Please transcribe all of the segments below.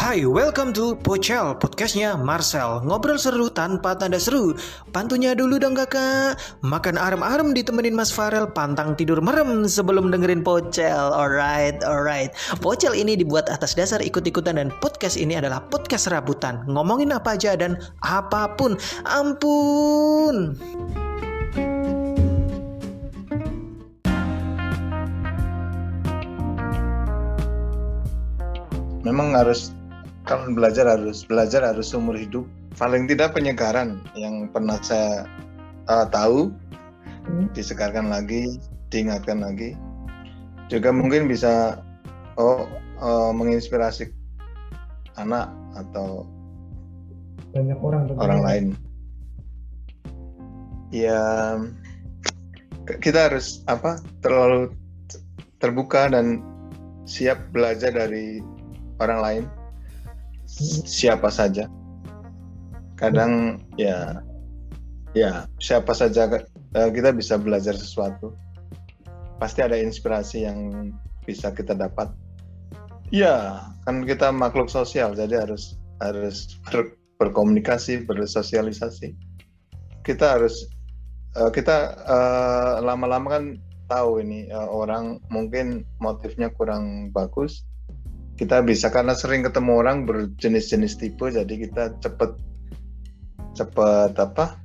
Hai, welcome to Pocel, podcastnya Marcel. Ngobrol seru tanpa tanda seru. Pantunya dulu dong kakak. Makan arem-arem ditemenin Mas Farel Pantang tidur merem sebelum dengerin Pocel. Alright, alright. Pocel ini dibuat atas dasar ikut-ikutan Dan podcast ini adalah podcast rabutan Ngomongin apa aja dan apa pun. Ampun! Memang harus kalau belajar harus belajar harus seumur hidup. Paling tidak penyegaran yang pernah saya uh, tahu hmm. disegarkan lagi diingatkan lagi. Juga mungkin bisa oh uh, menginspirasi anak atau banyak orang orang lain. Ya kita harus apa terlalu terbuka dan siap belajar dari orang lain siapa saja. Kadang ya ya siapa saja eh, kita bisa belajar sesuatu. Pasti ada inspirasi yang bisa kita dapat. Ya kan kita makhluk sosial jadi harus harus ber, berkomunikasi bersosialisasi. Kita harus uh, kita uh, lama-lama kan tahu ini uh, orang mungkin motifnya kurang bagus kita bisa karena sering ketemu orang berjenis-jenis tipe jadi kita cepet cepet apa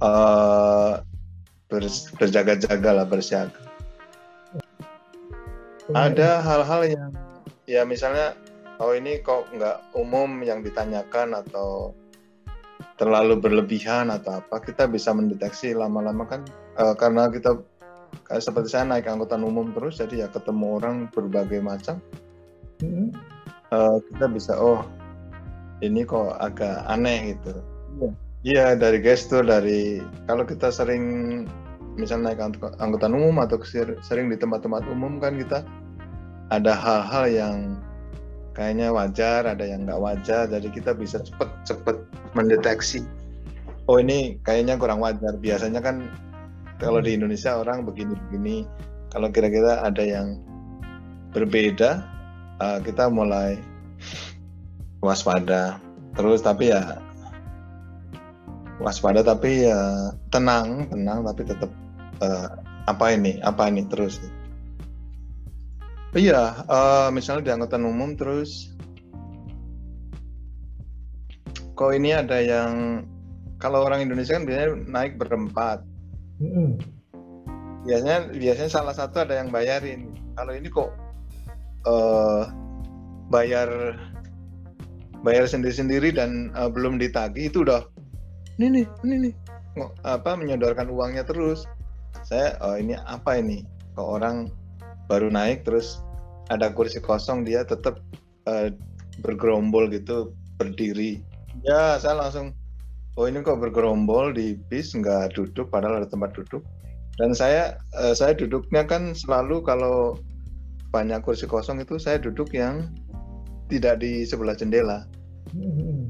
uh, berjaga-jaga lah bersiaga. Ada hal-hal yang ya misalnya oh ini kok nggak umum yang ditanyakan atau terlalu berlebihan atau apa kita bisa mendeteksi lama-lama kan uh, karena kita kayak seperti saya naik angkutan umum terus jadi ya ketemu orang berbagai macam hmm. uh, kita bisa oh ini kok agak aneh gitu iya yeah. dari gestur dari kalau kita sering misalnya naik angkutan umum atau sering di tempat-tempat umum kan kita ada hal-hal yang kayaknya wajar ada yang nggak wajar jadi kita bisa cepet-cepet mendeteksi oh ini kayaknya kurang wajar biasanya kan kalau di Indonesia orang begini-begini kalau kira-kira ada yang berbeda uh, kita mulai waspada. Terus tapi ya waspada tapi ya tenang tenang tapi tetap uh, apa ini apa ini terus? Iya uh, misalnya di angkutan umum terus kok ini ada yang kalau orang Indonesia kan biasanya naik berempat. Mm -hmm. biasanya biasanya salah satu ada yang bayarin. Kalau ini kok uh, bayar bayar sendiri-sendiri dan uh, belum ditagi itu udah ini nih ini nih apa menyodorkan uangnya terus. Saya oh ini apa ini? Kok orang baru naik terus ada kursi kosong dia tetap uh, bergerombol gitu berdiri. Ya saya langsung oh ini kok bergerombol di bis nggak duduk padahal ada tempat duduk. Dan saya uh, saya duduknya kan selalu kalau banyak kursi kosong itu saya duduk yang tidak di sebelah jendela. Hmm.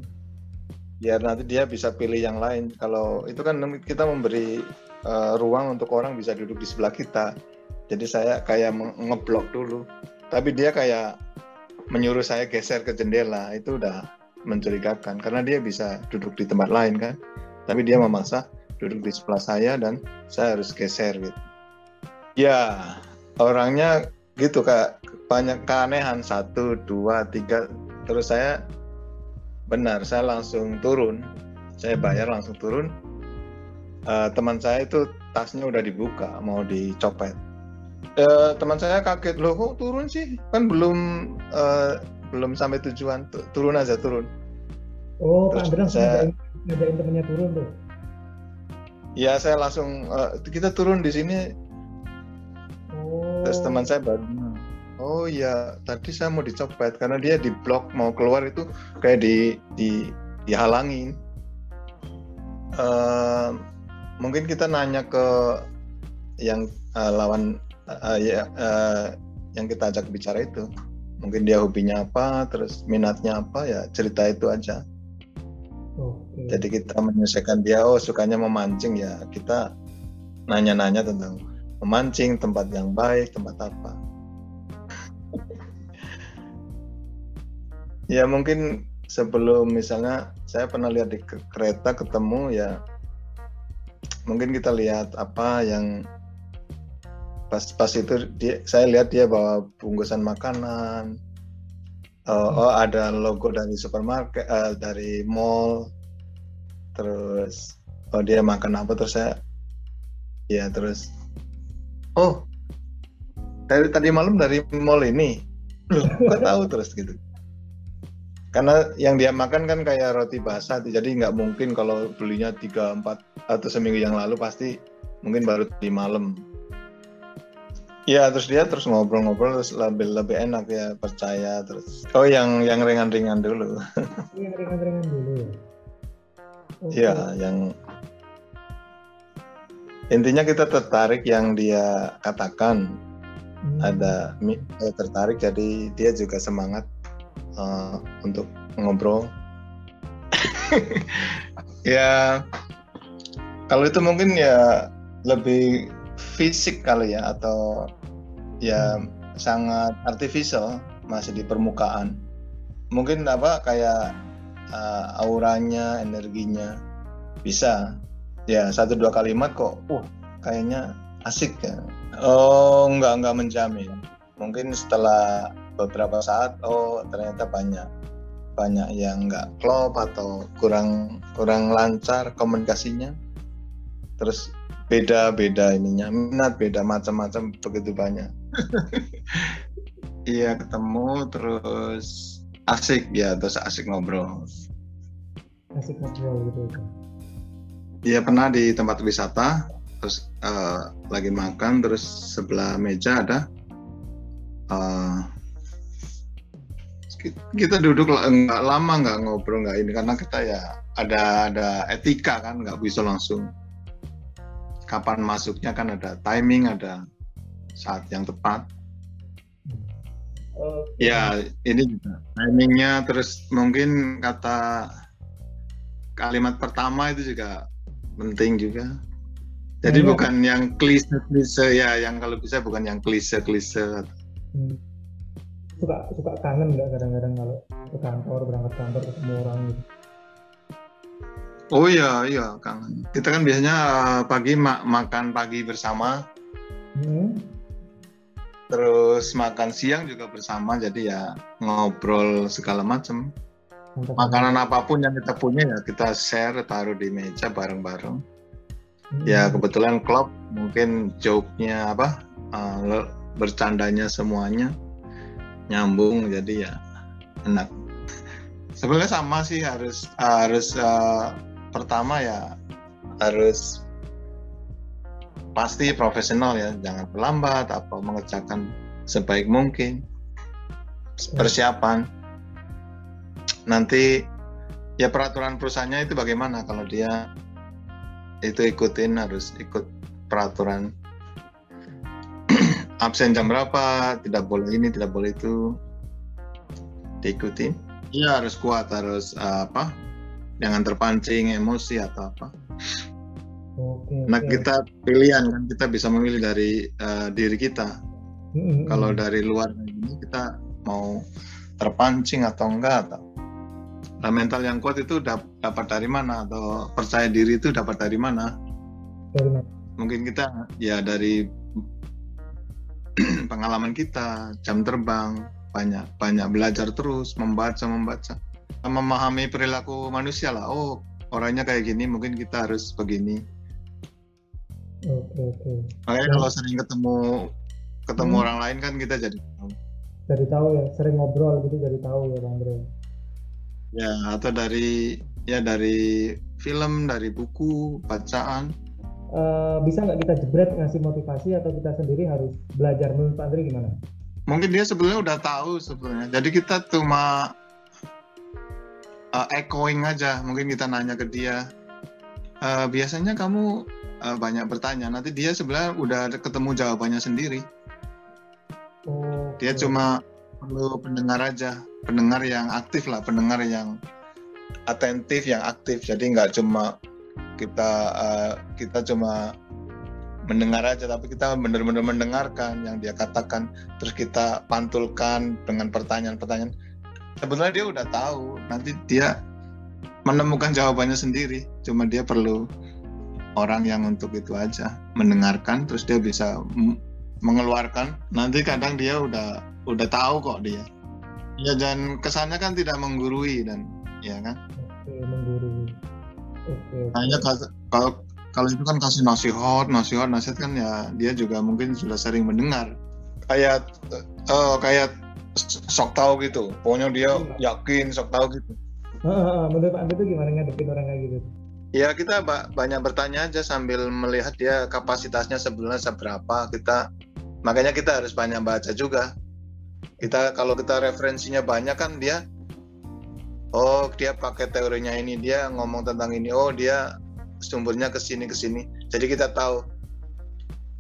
Biar nanti dia bisa pilih yang lain. Kalau itu kan kita memberi uh, ruang untuk orang bisa duduk di sebelah kita. Jadi saya kayak ngeblok dulu. Tapi dia kayak menyuruh saya geser ke jendela. Itu udah mencurigakan karena dia bisa duduk di tempat lain kan. Tapi dia memaksa duduk di sebelah saya dan saya harus geser gitu. Ya, orangnya gitu kak. Banyak keanehan. Satu dua tiga. Terus saya benar saya langsung turun. Saya bayar langsung turun. Uh, teman saya itu tasnya udah dibuka mau dicopet. Uh, teman saya kaget loh kok turun sih? Kan belum uh, belum sampai tujuan. Turun aja turun. Oh Pak Andreas saya ngajain temannya turun tuh? Ya saya langsung uh, kita turun di sini terus teman saya baru oh ya tadi saya mau dicopet karena dia di blok mau keluar itu kayak di di dihalangin. Uh, mungkin kita nanya ke yang uh, lawan uh, ya uh, yang kita ajak bicara itu. Mungkin dia hobinya apa terus minatnya apa ya cerita itu aja. Okay. jadi kita menyelesaikan dia oh sukanya memancing ya. Kita nanya-nanya tentang memancing, tempat yang baik, tempat apa. ya mungkin sebelum misalnya saya pernah lihat di kereta ketemu ya mungkin kita lihat apa yang pas pas itu dia saya lihat dia bawa bungkusan makanan oh, oh ada logo dari supermarket uh, dari mall terus oh dia makan apa terus saya ya terus oh dari tadi malam dari mall ini? Loh kok tahu terus gitu? Karena yang dia makan kan kayak roti basah jadi nggak mungkin kalau belinya tiga empat atau seminggu yang lalu pasti mungkin baru di malam. Ya terus dia terus ngobrol-ngobrol terus lebih lebih enak ya percaya terus. Oh yang yang ringan-ringan dulu. Yang ringan-ringan dulu. Iya, okay. yang intinya kita tertarik yang dia katakan. Hmm. ada eh, tertarik jadi dia juga semangat uh, untuk ngobrol. Ya kalau itu mungkin ya lebih fisik kali ya atau ya sangat artificial masih di permukaan. Mungkin apa kayak uh, auranya energinya bisa ya satu dua kalimat kok. Uh kayaknya asik ya. Oh nggak nggak menjamin. Mungkin setelah beberapa saat oh ternyata banyak banyak yang nggak klop atau kurang kurang lancar komunikasinya. Terus beda-beda ininya minat beda macam-macam begitu banyak. Iya ketemu terus asik ya terus asik ngobrol. Asik ngobrol gitu iya pernah di tempat wisata terus uh, lagi makan terus sebelah meja ada uh, kita duduk nggak lama nggak ngobrol nggak ini karena kita ya ada ada etika kan nggak bisa langsung kapan masuknya kan ada timing ada saat yang tepat okay. ya ini juga timingnya terus mungkin kata kalimat pertama itu juga penting juga jadi ya, bukan ya. yang klise klise ya yang kalau bisa bukan yang klise klise hmm suka suka kangen nggak kadang-kadang kalau ke kantor berangkat kantor ketemu orang gitu Oh iya iya kangen. Kita kan biasanya uh, pagi ma makan pagi bersama. Hmm. Terus makan siang juga bersama jadi ya ngobrol segala macam. Makanan apa pun yang kita punya ya kita share taruh di meja bareng-bareng. Hmm. Ya kebetulan klub mungkin joke-nya apa uh, bercandanya semuanya nyambung jadi ya enak sebenarnya sama sih harus harus uh, pertama ya harus pasti profesional ya jangan terlambat atau mengerjakan sebaik mungkin persiapan nanti ya peraturan perusahaannya itu bagaimana kalau dia itu ikutin harus ikut peraturan absen jam berapa, tidak boleh ini, tidak boleh itu, diikuti. Iya harus kuat, harus uh, apa? Jangan terpancing emosi atau apa. Oke, nah kita pilihan kan kita bisa memilih dari uh, diri kita. Mm-hmm. Kalau dari luar ini kita mau terpancing atau enggak atau nah mental yang kuat itu dapat dari mana atau percaya diri itu dapat dari mana? Dari mana? Mungkin kita ya dari pengalaman kita, jam terbang, banyak banyak belajar terus, membaca membaca, memahami perilaku manusia lah. Oh orangnya kayak gini, mungkin kita harus begini. Oke oke. Makanya ya. kalau sering ketemu ketemu hmm. orang lain kan kita jadi tahu. Jadi tahu ya, sering ngobrol gitu jadi tahu ya Bang Andre. Ya atau dari ya dari film, dari buku, bacaan uh, bisa nggak kita jebret ngasih motivasi atau kita sendiri harus belajar menurut Pak Andri gimana? Mungkin dia sebelumnya udah tahu sebenarnya. Jadi kita cuma uh, echoing aja. Mungkin kita nanya ke dia. Uh, biasanya kamu uh, banyak bertanya. Nanti dia sebenarnya udah ketemu jawabannya sendiri. Oh, dia okay. cuma perlu pendengar aja. Pendengar yang aktif lah. Pendengar yang atentif, yang aktif. Jadi nggak cuma kita uh, kita cuma mendengar aja tapi kita benar-benar mendengarkan yang dia katakan terus kita pantulkan dengan pertanyaan-pertanyaan sebenarnya dia udah tahu nanti dia menemukan jawabannya sendiri cuma dia perlu orang yang untuk itu aja mendengarkan terus dia bisa mengeluarkan nanti kadang dia udah udah tahu kok dia ya dan kesannya kan tidak menggurui dan ya kan? Oke menggurui. Oke hanya kalau kalau itu kan kasih nasihat nasihat nasihat kan ya dia juga mungkin sudah sering mendengar. Kayak uh, kayak sok tahu gitu. Pokoknya dia iya. yakin sok tahu gitu. Menurut Anda itu gimana ngadepin orang kayak gitu? Ya kita banyak bertanya aja sambil melihat dia kapasitasnya sebenarnya seberapa kita. Makanya kita harus banyak baca juga kita kalau kita referensinya banyak kan dia oh dia pakai teorinya ini dia ngomong tentang ini oh dia sumbernya ke sini ke sini. Jadi kita tahu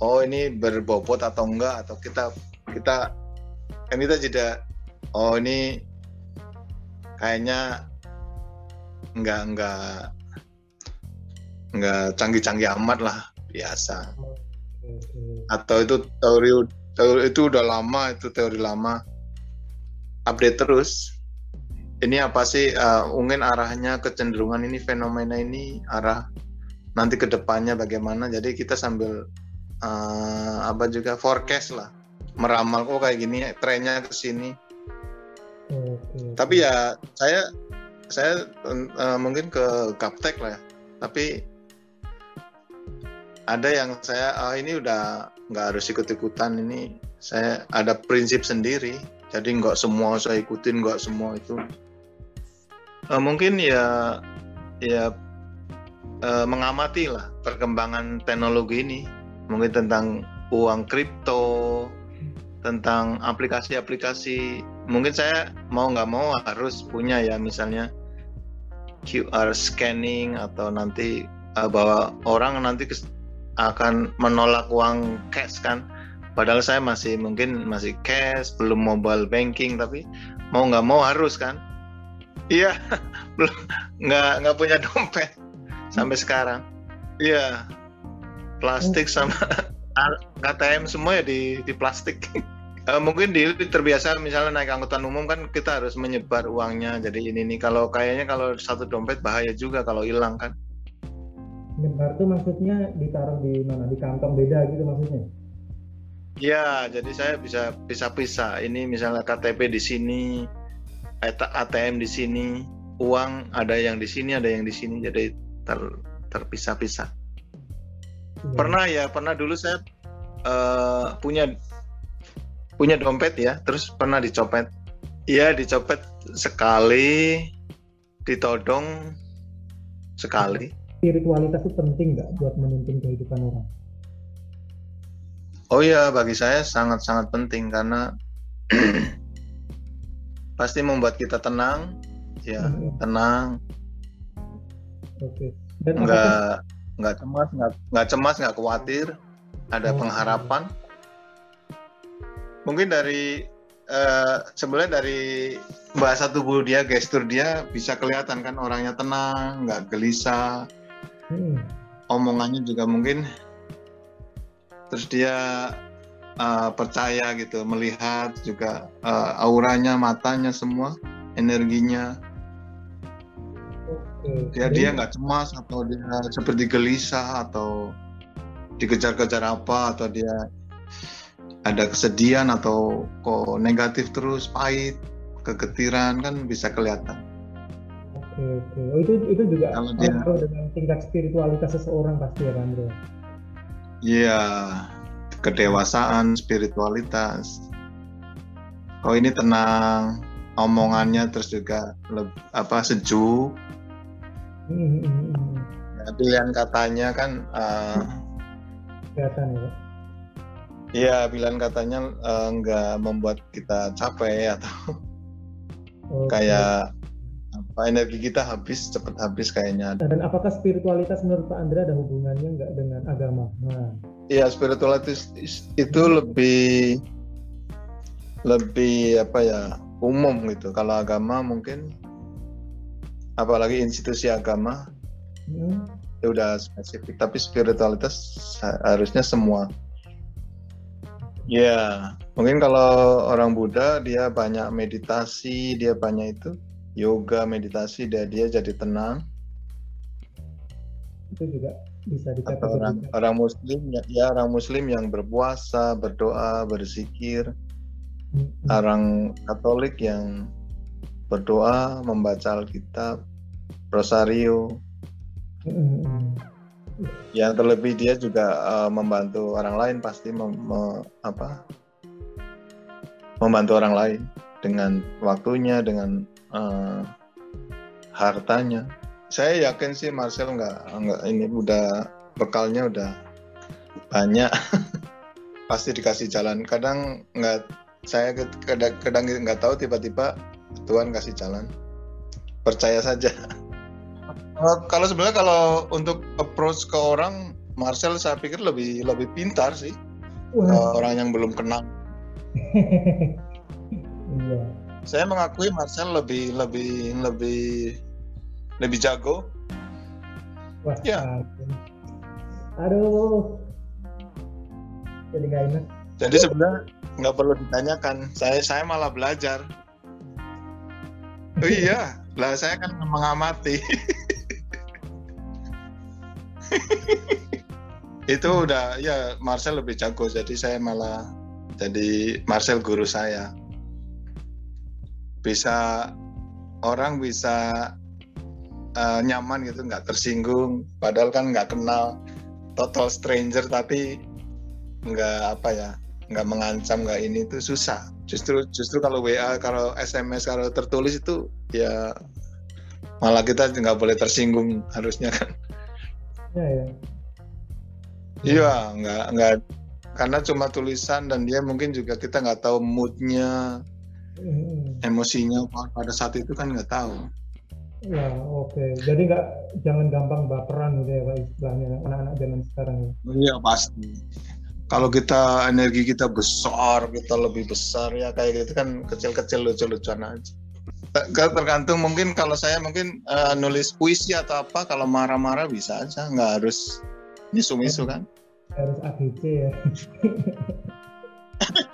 oh ini berbobot atau enggak atau kita kita kan kita jeda oh ini kayaknya enggak enggak enggak canggih-canggih amat lah biasa. Atau itu teori teori itu udah lama itu teori lama. Update terus. Ini apa sih uh, mungkin arahnya kecenderungan ini fenomena ini arah nanti ke depannya bagaimana. Jadi kita sambil uh, apa juga forecast lah. Meramal kok oh, kayak gini trennya ke sini. Okay. tapi ya saya saya uh, mungkin ke Gaptek lah ya. Tapi ada yang saya oh, ini udah nggak harus ikut ikutan ini saya ada prinsip sendiri jadi nggak semua saya ikutin nggak semua itu. Uh, mungkin ya ya uh, mengamati lah perkembangan teknologi ini. Mungkin tentang uang kripto tentang aplikasi-aplikasi. Mungkin saya mau nggak mau harus punya ya misalnya QR scanning atau nanti uh, bahwa orang nanti akan menolak uang cash kan? Padahal saya masih mungkin masih cash belum mobile banking tapi mau nggak mau harus kan? Iya belum nggak nggak punya dompet sampai sekarang. Iya plastik sama KTM semua ya di di plastik. Uh, mungkin di terbiasa misalnya naik angkutan umum kan kita harus menyebar uangnya. Jadi ini nih kalau kayaknya kalau satu dompet bahaya juga kalau hilang kan menyebar tuh maksudnya ditaruh di mana di kantong beda gitu maksudnya Ya, jadi saya bisa bisa pisah. Ini misalnya KTP di sini, ATM di sini, uang ada yang di sini, ada yang di sini, jadi ter, terpisah-pisah. Hmm. Pernah ya, pernah dulu saya uh, punya punya dompet ya, terus pernah dicopet. Iya, dicopet sekali, ditodong sekali. Spiritualitas itu penting nggak buat menuntun kehidupan orang? Oh iya, bagi saya sangat-sangat penting karena pasti membuat kita tenang, ya hmm. tenang. Oke. Okay. nggak nggak cemas, nggak nggak cemas, nggak khawatir, ada hmm. pengharapan. Mungkin dari uh, sebenarnya dari bahasa tubuh dia, gestur dia bisa kelihatan kan orangnya tenang, nggak gelisah. Hmm. Omongannya juga mungkin terus dia uh, percaya gitu melihat juga uh, auranya matanya semua energinya dia dia nggak cemas atau dia seperti gelisah atau dikejar-kejar apa atau dia ada kesedihan atau kok negatif terus pahit kegetiran kan bisa kelihatan. Oke oke. Oh itu itu juga kalau dia dengan tingkat spiritualitas seseorang pasti ya Andre. Iya, kedewasaan, spiritualitas. Oh ini tenang, omongannya terus juga lebih, apa sejuk. Ya, pilihan katanya kan uh, kelihatan ya. Iya, pilihan katanya uh, nggak membuat kita capek atau okay. kayak energi kita habis cepat habis kayaknya. Dan apakah spiritualitas menurut Pak Andra ada hubungannya nggak dengan agama? Nah. Iya spiritualitas itu lebih lebih apa ya umum gitu. Kalau agama mungkin apalagi institusi agama hmm. ya udah spesifik. Tapi spiritualitas harusnya semua. Ya Mungkin kalau orang Buddha dia banyak meditasi, dia banyak itu yoga, meditasi, dia dia jadi tenang. Itu juga bisa dikatakan orang, orang muslim ya, ya orang muslim yang berpuasa, berdoa, berzikir. Hmm. Orang Katolik yang berdoa, membaca Alkitab, rosario. Hmm. Yang terlebih dia juga uh, membantu orang lain pasti mem, me, apa membantu orang lain dengan waktunya, dengan uh, hartanya. Saya yakin sih Marcel nggak nggak ini udah bekalnya udah banyak, pasti dikasih jalan. Kadang nggak saya kadang, kadang nggak tahu tiba-tiba Tuhan kasih jalan. Percaya saja. kalau sebenarnya kalau untuk approach ke orang, Marcel saya pikir lebih lebih pintar sih. Wah. Orang yang belum kenal iya. Saya mengakui Marcel lebih lebih lebih lebih jago. Wah, ya. Aduh. Jadi gak enak. Jadi sebenarnya nggak perlu ditanyakan. Saya saya malah belajar. Oh iya, lah saya kan mengamati. itu udah ya Marcel lebih jago jadi saya malah jadi Marcel guru saya. Bisa orang bisa uh, nyaman gitu, nggak tersinggung. Padahal kan nggak kenal, total stranger tapi nggak apa ya, nggak mengancam nggak ini itu susah. Justru justru kalau WA, kalau SMS, kalau tertulis itu ya malah kita nggak boleh tersinggung harusnya kan. Iya ya. Iya, nggak nggak karena cuma tulisan dan dia mungkin juga kita nggak tahu moodnya. Emosinya pada saat itu kan nggak tahu. Ya oke. Okay. jadi nggak jangan gampang baperan gitu ya pak istilahnya anak-anak zaman sekarang ya. Iya pasti. Kalau kita energi kita besar kita lebih besar ya kayak gitu kan kecil-kecil lucu-lucuan aja. Tergantung mungkin kalau saya mungkin uh, nulis puisi atau apa kalau marah-marah bisa aja nggak harus misu-misu kan. Harus ABC ya